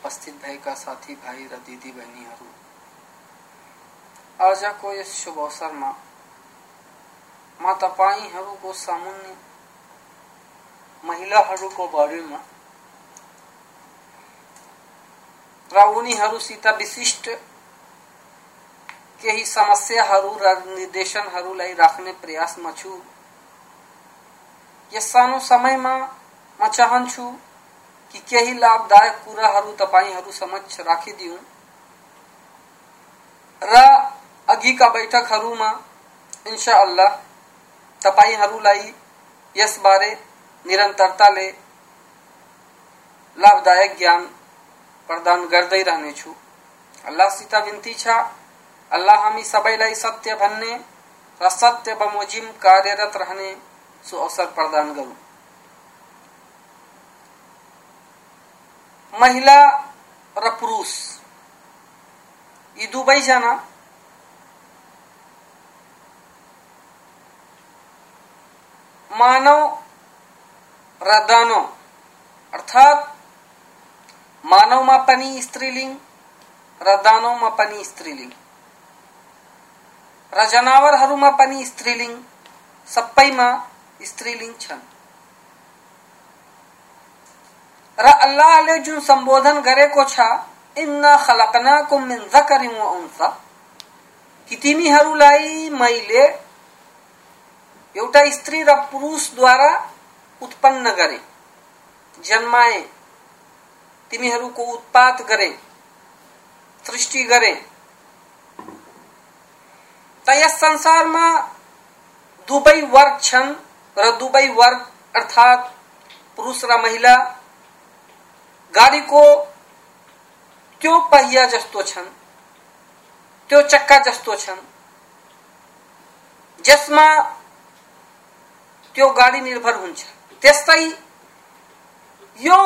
उपस्थित भएका साथी भाइ र दिदी बहिनीहरू आजको यस शुभ अवसरमा म तपाईँहरूको सामुन्ने महिलाहरूको बारेमा र उनीहरूसित विशिष्ट केही समस्याहरू र निर्देशनहरूलाई राख्ने प्रयासमा छु। यस सानो समयमा म चाहन्छु कि केही लाभदायक कुराहरू तपाईँहरू समक्ष राखिदिउँ र अघिका बैठकहरूमा इन्सा अल्लाह तपाईँहरूलाई यसबारे निरन्तरताले लाभदायक ज्ञान प्रदान गर्दै रहनेछु अल्लाहसित विन्ती छ, अल्लाह हामी सबैलाई सत्य भन्ने र सत्य बमोजिम कार्यरत रहने सो अवसर प्रदान गरौँ। महिला र पुरुष, यी दुवैजना मानव र दानव, अर्थात् मानवमा पनि स्त्रीलिङ्ग र दानवमा पनि स्त्रीलिङ्ग र जनावरहरूमा पनि स्त्रीलिङ्ग सबैमा स्त्रीलिङ्ग छन्। र अल्लाहले जुन सम्बोधन गरेको छ, इन्ना खलकनाकुम मिन कि तिमीहरूलाई मैले एउटा स्त्री र पुरुषद्वारा उत्पन्न गरे, जन्माए। तिमीहरूको उत्पात गरे, सृष्टि गरे। त यस संसारमा दुवै वर्ग छन् र दुवै वर्ग अर्थात् पुरुष र महिला। गाडीको त्यो पहिया जस्तो छन्, त्यो चक्का जस्तो छन्। जसमा त्यो गाडी निर्भर हुन्छ। त्यस्तै यो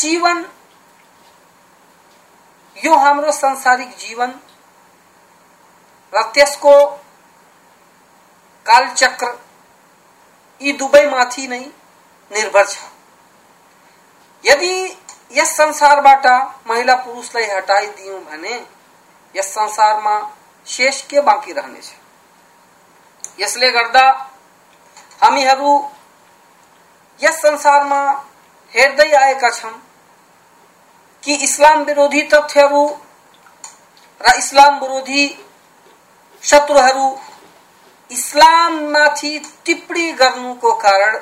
जीवन, यो हाम्रो संसारिक जीवन, र त्यसको कालचक्र यी दुवैमाथि नै निर्भर छ। यदि यस संसारबाट महिला पुरुषलाई हटाइदियौँ भने यस संसारमा शेष के बाँकी रहनेछ? यसले गर्दा हामीहरू यस संसारमा हेर्दै आएका छौँ कि इस्लाम विरोधी तथ्यहरू र इस्लाम विरोधी शत्रुहरू इस्लाममाथि टिप्पणी गर्नुको कारण,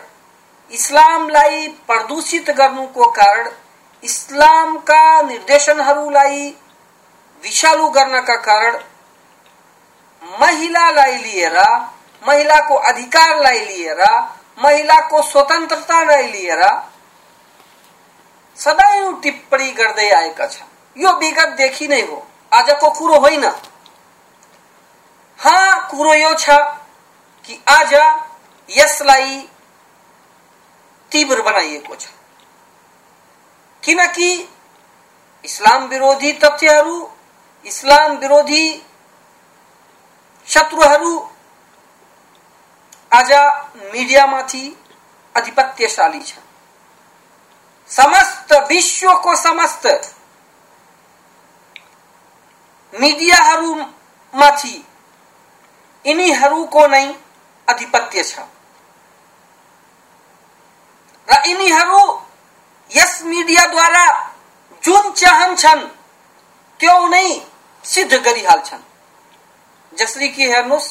इस्लामलाई प्रदूषित गर्नुको कारण, इस्लामका निर्देशनहरूलाई विषालु गर्नका कारण महिलालाई लिएर, महिलाको अधिकारलाई लिएर, महिलाको स्वतन्त्रतालाई लिएर सदैव टिप्पणी गर्दै आएका छन्। यो विगतदेखि नै हो। आजको कुरो होइन। हा, कुरो यो छ कि आज यसलाई तीव्र बनाइएको छ। किनकि इस्लाम विरोधी तथ्यहरू, इस्लाम विरोधी शत्रुहरू आज मिडियामाथि आधिपत्यशाली छन्। समस्त विश्व को समस्त मिडियाहरूमाथि यिनीहरूको नै आधिपत्य छ। र यिनीहरू यस मिडियाद्वारा जुन चाहन्छन् त्यो नै सिद्ध गरिहाल्छन्। जसरी कि हेर्नुहोस्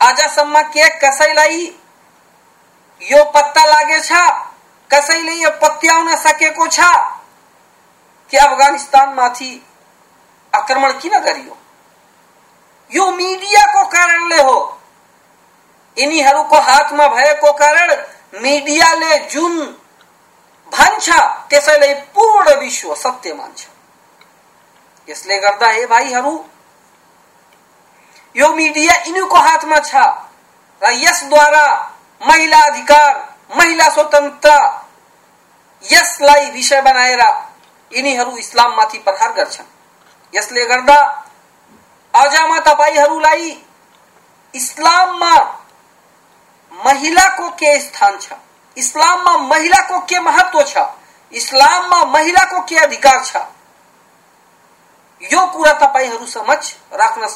आजसम्म के कसैलाई यो पत्ता लागेछ कसैले यो पत्याउन सकेको छ कि अफगानिस्तानमाथि आक्रमण किन गरियो? यो मीडियाको कारणले हो। यिनीहरूको हातमा भएको कारण मिडियाले जुन भन्छ, त्यसैलाई पूर्ण विश्व सत्य मान्छ। यसले गर्दा हे भाइहरू, यो मिडिया यिनीको हातमा छ र यसद्वारा महिला अधिकार, महिला स्वतन्त्र यसलाई विषय बनाएर यिनीहरू इस्लाममाथि प्रहार गर्छन्। यसले गर्दा आज म तपाईँहरूलाई इस्लाममा महिलाको के स्थान छ? इस्लाममा महिलाको के महत्व छ? इस्लाममा महिलाको के अधिकार छ? यो कुरा तपाईँहरू समझ राख्न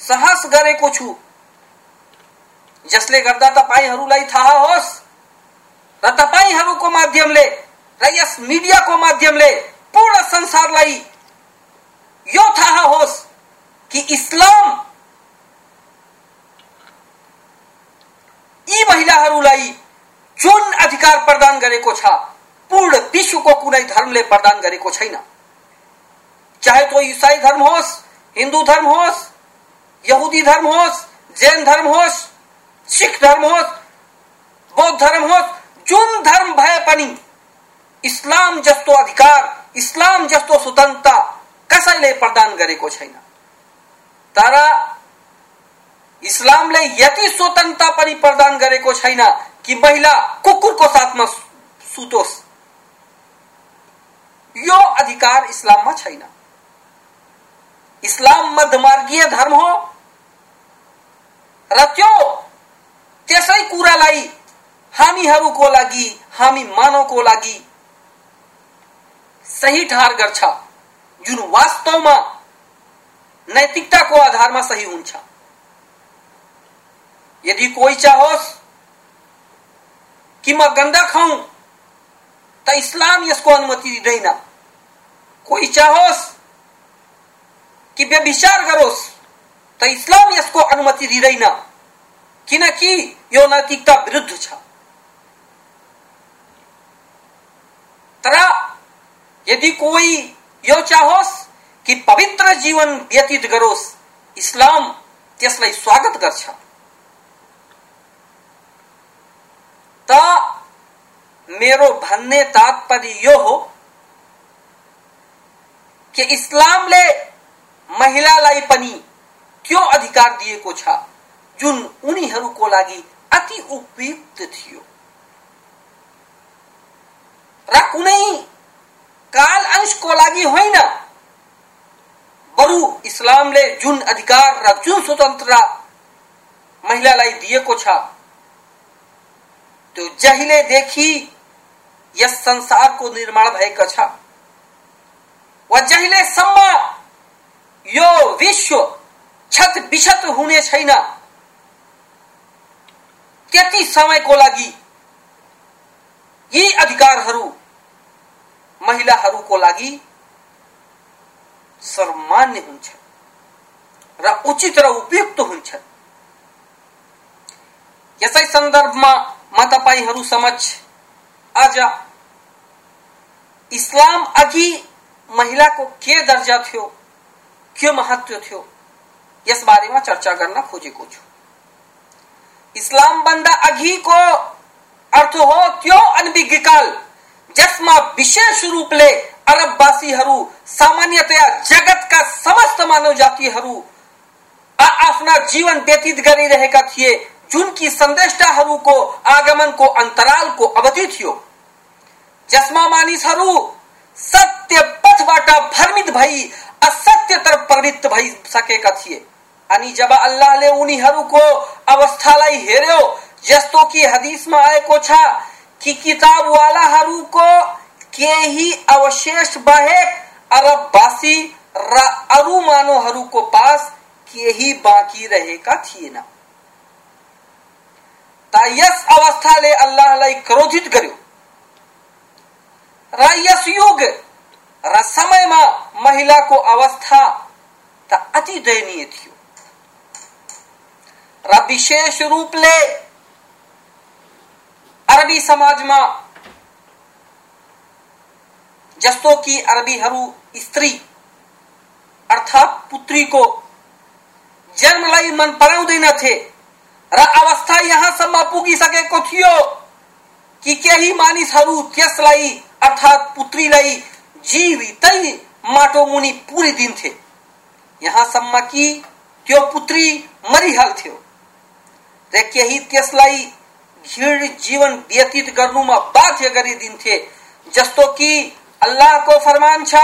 साहस गरेको छु। जसले गर्दा तपाईँहरूलाई थाहा होस् र तपाईँहरूको माध्यमले र यस मिडियाको माध्यमले पूर्ण संसारलाई यो थाहा होस् कि इस्लाम यी महिलाहरूलाई जुन अधिकार प्रदान गरेको छ पूर्ण विश्वको कुनै धर्मले प्रदान गरेको छैन। चाहे तो ईसाई धर्म होस् हिन्दू धर्म होस् यहुदी धर्म होस् जैन धर्म होस् सिख धर्म होस् बौद्ध धर्म होस् जुन धर्म भए पनि इस्लाम जस्तो अधिकार, इस्लाम जस्तो स्वतन्त्रता कसैले प्रदान गरेको छैन। तर इस्लामले यति स्वतन्त्रता पनि प्रदान गरेको छैन कि महिला कुकुरको साथमा सुतोस्। यो अधिकार इस्लाममा छैन। इस्लाम मध्यमार्गीय धर्म हो, र त्यो त्यसै कुरालाई हामीहरूको लागि, हामी मानवको लागि सही ठहर गर्छ। जुन वास्तवमा नैतिकताको आधारमा सही हुन्छ। यदि कोही चाहोस् कि म गन्दा खाउँ त इस्लाम यसको अनुमति दिँदैन। कोही चाहोस् कि व्यभिचार गरोस्, त इस्लाम यसको अनुमति दिँदैन। किनकि यो नैतिकता विरुद्ध छ तर यदि कोई यो चाहोस कि पवित्र जीवन व्यतीत गरोस् इस्लाम त्यसलाई स्वागत गर्छ। त मेरो भन्ने तात्पर्य यो हो कि इस्लामले महिलालाई पनि त्यो अधिकार दिएको छ, जुन उनीहरूको लागि अति उपयुक्त थियो। र कुनै काल अंशको लागि होइन बरु इस्लामले जुन अधिकार र जुन स्वतन्त्रता महिलालाई दिएको छ। त्यो जहिलेदेखि यस संसारको निर्माण भएको छ। वा जहिलेसम्म यो विश्व छत विछत हुने छैन। त्यति समयको लागि यी अधिकारहरू महिलाहरूको लागि सर्वमान्य हुन्छ र उचित र उपयुक्त हुन्छ यसै सन्दर्भमा म तपाईँहरू समक्ष आज इस्लाम अघि महिलाको के दर्जा थियो, के महत्व थियो यस बारेमा चर्चा गर्न खोजेको छु। इस्लाम भन्दा अघिको अर्थ हो त्यो अनभिज्ञ काल जसमा विशेष रूपले अरबवासीहरू सामान्यतया जगतका समस्त मानव जातिहरू आफ्ना जीवन व्यतीत गरिरहेका थिए, जुन कि संदेष्टाहरूको आगमनको अन्तरालको अवधि थियो। जसमा मानिसहरू सत्य पथबाट भ्रमित भई असत्यतर्फ प्रवृत्त भइसकेका थिए। अनि जब अल्लाहले उनीहरूको अवस्थालाई हेर्यो जस्तो कि हदिसमा आएको छ कि किताबवालाहरूको केही अवशेष बाहेक अरबवासी र, अरू मानवहरूको पास केही बाँकी रहेका थिएन त यस अवस्थाले अल्लाहलाई क्रोधित गर्यो र यस युग, र समयमा महिलाको अवस्था त अति दयनीय थियो। र विशेष अरबी समाजमा जस्तो कि अरबीहरू स्त्री अर्थात् पुत्रीको जन्मलाई मन पराउँदैनथे र अवस्था यहाँसम्म पुगिसकेको थियो कि केही मानिसहरू त्यसलाई अर्थात् पुत्रीलाई जीवितै माटो मुनि पुरिदिन्थे यहाँसम्म कि त्यो पुत्री मरिहाल्थ्यो र केही त्यसलाई घिड जीवन व्यतीत गर्नुमा बाध्य गरिदिन्थे जस्तो कि अल्लाहको फरमान छ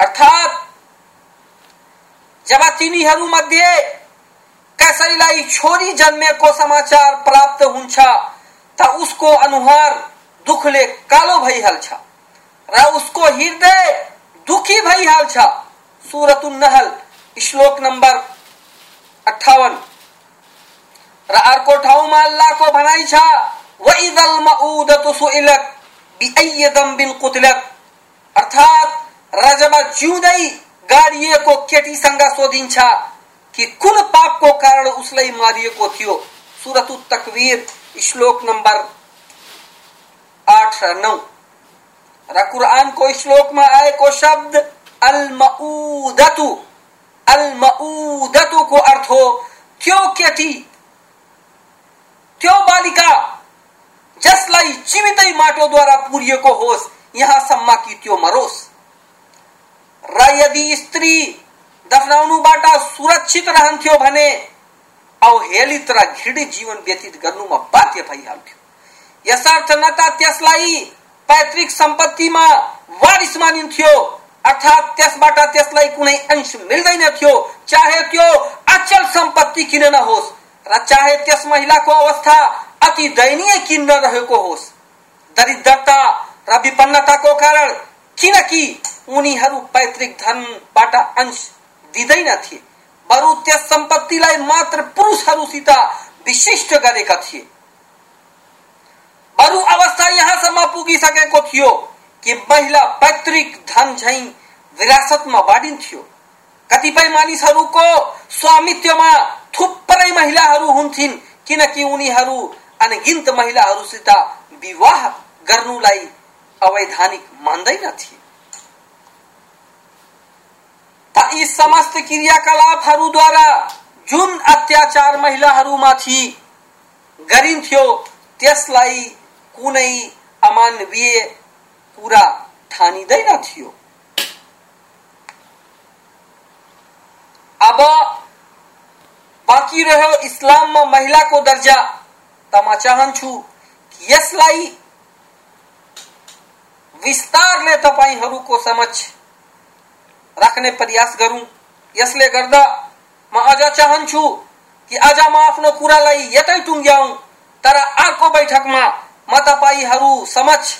अर्थात जब तिनीहरूमध्ये कसैलाई छोरी जन्मेको समाचार प्राप्त हुन्छ त उसको अनुहार दुखले कालो भइहाल्छ र उसको हृदय दुखी भइहाल्छ सुरतुल नहल, श्लोक नम्बर अठावन। र अर्को ठाउँमा अल्लाहको भनाइ छ। वइदल मउदतु सुइलत बिअय दम्बिन अर्थात र जब जिउँदै गाडिएको केटीसँग सोधिन्छ कि कुन पापको कारण उसलाई मारिएको थियो। सुरत तकवीर, श्लोक नम्बर आठ र नौ। र में श्लोकमा आएको शब्द अल मउदतु अल मउदतुको अर्थ हो त्यो केटी त्यो बालिका जसलाई जीवितै माटोद्वारा पुरिएको होस् यहाँसम्म कि त्यो मरोस् यदि स्त्री दफनाउनुबाट सुरक्षित रहन्थ्यो भने अवहेलित र घृणित जीवन व्यतीत गर्नुमा बाध्य भइहाल्थ्यो यसर्थ न त त्यसलाई पैतृक सम्पत्तिमा वारिस मानिन्थ्यो अर्थात् त्यसबाट त्यसलाई कुनै अंश मिल्दैन थियो। चाहे त्यो अचल सम्पत्ति किन नहोस् र चाहे त्यस महिलाको अवस्था अति दयनीय किन रहेको होस्। दरिद्रता र विपन्नताको कारण किनकि उनीहरू पैतृक धनबाट अंश दिँदैनथे बरु त्यस सम्पत्तिलाई मात्र पुरुषहरूसित विशिष्ट गरेका थिए। बरु अवस्था यहाँसम्म पुगिसकेको थियो कि महिला पैतृक धन झै विरासतमा बाँडिन्थ्यो। कतिपय मानिसहरूको स्वामित्वमा थुप्रै महिलाहरू हुन्थिन् किनकि उनीहरू अनगिन्त महिलाहरूसित विवाह गर्नुलाई अवैधानिक मान्दैनथे यी समस्त क्रियाकलापहरूद्वारा जुन अत्याचार महिलाहरूमाथि गरिन्थ्यो त्यसलाई कुनै अमानवीय कुरा ठानिँदैन थियो। अब बाँकी रह्यो इस्लाममा महिलाको दर्जा। त म चाहन्छु यसलाई विस्तारले तपाईँहरूको समक्ष राख्ने प्रयास गरौँ। यसले गर्दा म अझ चाहन्छु कि आज म आफ्नो कुरालाई यतै टुङ्ग्याउँ, तर अर्को बैठकमा म तपाईँहरू समक्ष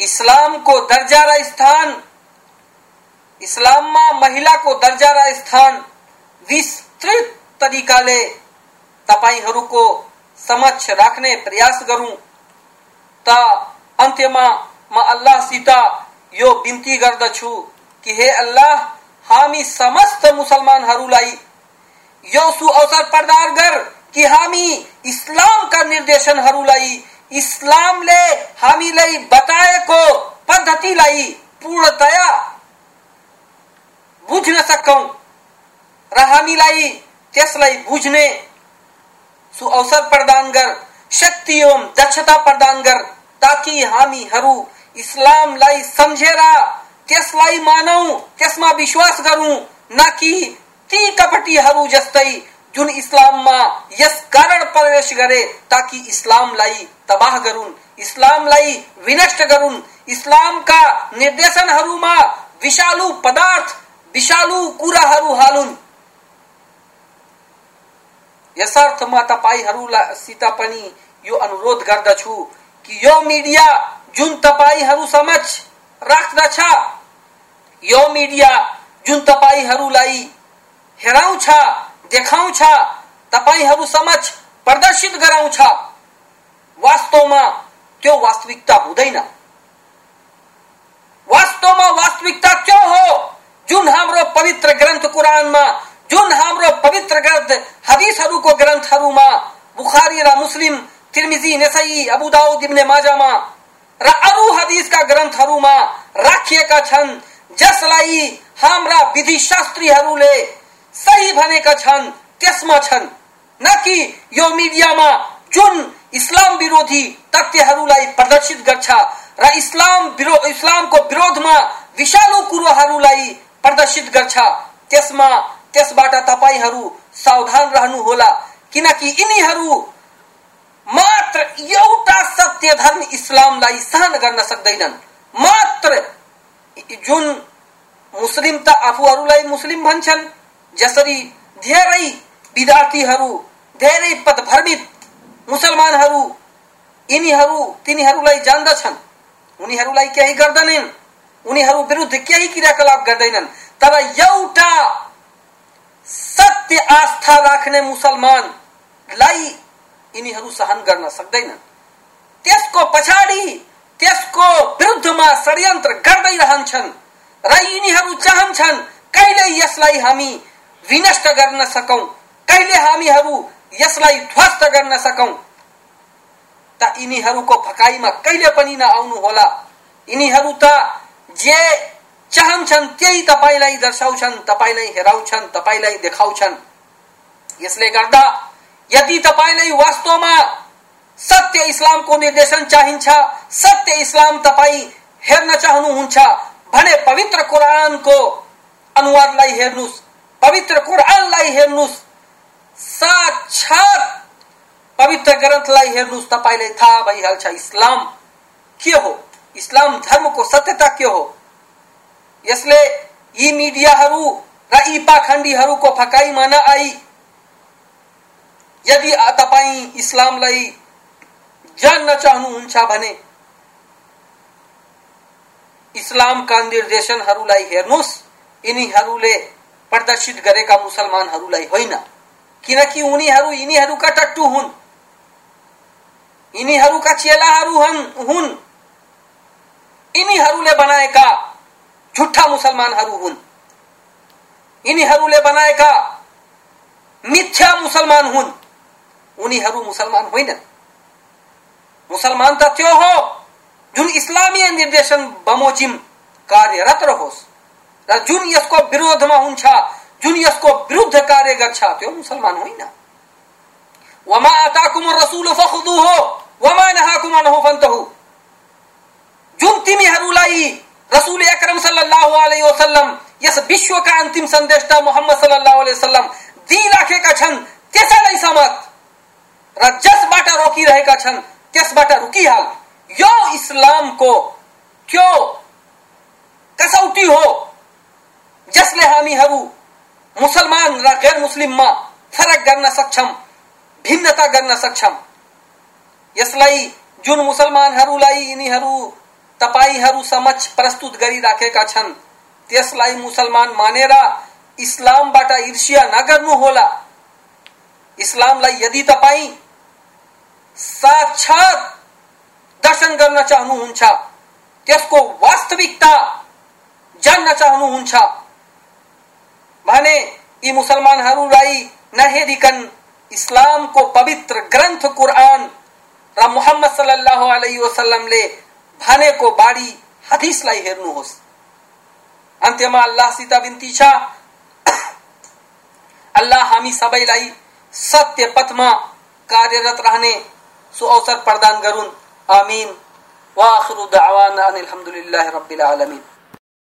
इस्लामको दर्जा र स्थान, इस्लाममा महिलाको दर्जा र स्थान विस्तृत तरिकाले तपाईँहरूको समक्ष राख्ने प्रयास गरौँ। त अन्त्यमा म अल्लाहसित यो बिन्ती गर्दछु कि हे अल्लाह, हामी समस्त मुसलमानहरूलाई यो सुअवसर प्रदान गर कि हामी इस्लामका निर्देशनहरूलाई इस्लामले हामीलाई बताएको पद्धतिलाई पूर्णतया बुझ्न सकौं र हामीलाई त्यसलाई बुझ्ने सुअवसर प्रदान गर, शक्ति एवं दक्षता प्रदान गर, ताकि हामीहरू इस्लामलाई सम्झेर त्यसलाई मानौ, त्यसमा विश्वास गरौँ, न कि ती कपटीहरू जस्तै जुन इस्लाममा यस कारण प्रवेश गरे ताकि इस्लामलाई तबाह गरून्, इस्लामलाई विनष्ट गरून्, इस्लामका निर्देशनहरूमा विषालु पदार्थ, विषालु कुराहरू हालुन्। यसर्थ म तपाईँहरूसित पनि यो अनुरोध गर्दछु कि यो मिडिया जुन तपाईँहरू समक्ष राख्दछ, यो मिडिया जुन तपाईँहरूलाई हेराउँछ देखाउँछ तपाईँहरू समक्ष प्रदर्शित गराउँछ वास्तवमा त्यो वास्तविकता हुँदैन वास्तवमा वास्तविकता त्यो हो जुन हाम्रो पवित्र ग्रन्थ कुरानमा जुन हाम्रो पवित्र ग्रन्थ हदिसहरूको ग्रन्थहरूमा बुखारी र मुस्लिम तिर्मिजी नेसई अबु दाउद इब्ने माजामा र अरू हदिसका ग्रन्थहरूमा राखिएका छन् जसलाई हाम्रा विधि शास्त्रीहरूले सही भनेका छन् त्यसमा छन्। न कि यो मिडियामा जुन इस्लाम विरोधी तथ्यहरूलाई प्रदर्शित गर्छ र इस्लाम विरोध इस्लामको विरोधमा विषालु कुरोहरूलाई प्रदर्शित गर्छ त्यसमा त्यसबाट तपाईँहरू सावधान रहनुहोला। किनकि यिनीहरू मात्र एउटा सत्य धर्म इस्लामलाई सहन गर्न सक्दैनन्। मात्र जुन मुस्लिम त आफूहरूलाई मुस्लिम भन्छन् जसरी धेरै विद्यार्थीहरू धेरै पदभ्रमित मुसलमानहरू यिनीहरू तिनीहरूलाई जान्दछन्। उनीहरूलाई केही गर्दैनन्। उनीहरू विरुद्ध केही क्रियाकलाप गर्दैनन्। तर एउटा सत्य आस्था राख्ने मुसलमानलाई यिनीहरू सहन गर्न सक्दैनन्। त्यसको पछाडि त्यसको विरुद्धमा षड्यन्त्र गर्दै रहन्छन् र यिनीहरू चाहन्छन् कहिले यसलाई हामी विनष्ट गर्न सकौं। कहिले हामीहरू यसलाई ध्वस्त गर्न सकौं? त यिनीहरूको फकाइमा कहिले पनि नआउनु होला यिनीहरू त जे चाहन्छन् त्यही तपाईँलाई दर्शाउँछन् तपाईँलाई हेराउँछन् तपाईँलाई देखाउँछन्। यसले गर्दा यदि तपाईँलाई वास्तवमा सत्य इस्लामको निर्देशन चाहिन्छ सत्य इस्लाम तपाईँ हेर्न चाहनुहुन्छ भने पवित्र कुरानको अनुवादलाई हेर्नुहोस्। पवित्र कुरानलाई हेर्नुहोस् साक्षात पवित्र ग्रन्थलाई हेर्नुहोस् तपाईँलाई थाहा भइहाल्छ इस्लाम। के हो? इस्लाम धर्मको सत्यता के हो? यसले यी मिडियाहरू र यी पाखण्डीहरूको फकाइमा नआई यदि तपाईँ इस्लामलाई जान्न चाहनुहुन्छ भने इस्लामका निर्देशनहरूलाई हेर्नुहोस् यिनीहरूले प्रदर्शित गरेका मुसलमानहरूलाई होइन। किनकि उनीहरू यिनीहरूका टट्टु हुन्। यिनीहरूका चेलाहरू हुन् यिनीहरूले बनाएका झुट्टा मुसलमानहरू हुन्। यिनीहरूले बनाएका मिथ्या मुसलमान हुन्। उनीहरू मुसलमान होइनन्। मुसलमान त त्यो हो जुन इस्लामीय निर्देशन बमोजिम कार्यरत रहोस्। जुन यसको विरोधमा हुन्छ जुन यसको विरुद्ध कार्य गर्छ त्यो मुसलमान होइन वमा आताकुम रसुल फखुदुहु, वमा नहाकुम अनहु फन्तहु जुन तिमीहरूलाई रसूल अकरम सल्लल्लाहु अलैहि वसल्लम, यस विश्वका अन्तिम सन्देशता मोहम्मद सल्लल्लाहु अलैहि वसल्लम दिइराखेका छन् त्यसैलाई समत र जसबाट रोकिरहेका छन् त्यसबाट यो इस्लामको त्यो कसौटी हो? जसले हामीहरू मुसलमान र गैर मुस्लिममा फरक गर्न सक्षम भिन्नता गर्न सक्षम यसलाई जुन मुसलमानहरूलाई यिनीहरू तपाईँहरू समक्ष प्रस्तुत गरिराखेका छन् त्यसलाई मुसलमान मानेर इस्लामबाट ईर्ष्या नगर्नुहोला। इस्लामलाई यदि तपाईँ साक्षात दर्शन गर्न चाहनुहुन्छ त्यसको वास्तविकता जान्न चाहनुहुन्छ भने यी मुसलमानहरूलाई नहेरिकन इस्लामको पवित्र ग्रन्थ कुरान र मोहम्मद सल्लाह अलैहि वसल्लमले भनेको बाढी हदिसलाई हेर्नुहोस् अन्त्यमा अल्लाहसित बिन्ती छ अल्लाह हामी सबैलाई सत्य पथमा कार्यरत रहने सो अवसर प्रदान गरून्। आमीन। वाखिरु दावाना अनिल हम्दुलिल्लाहि रब्बिल आलमीन।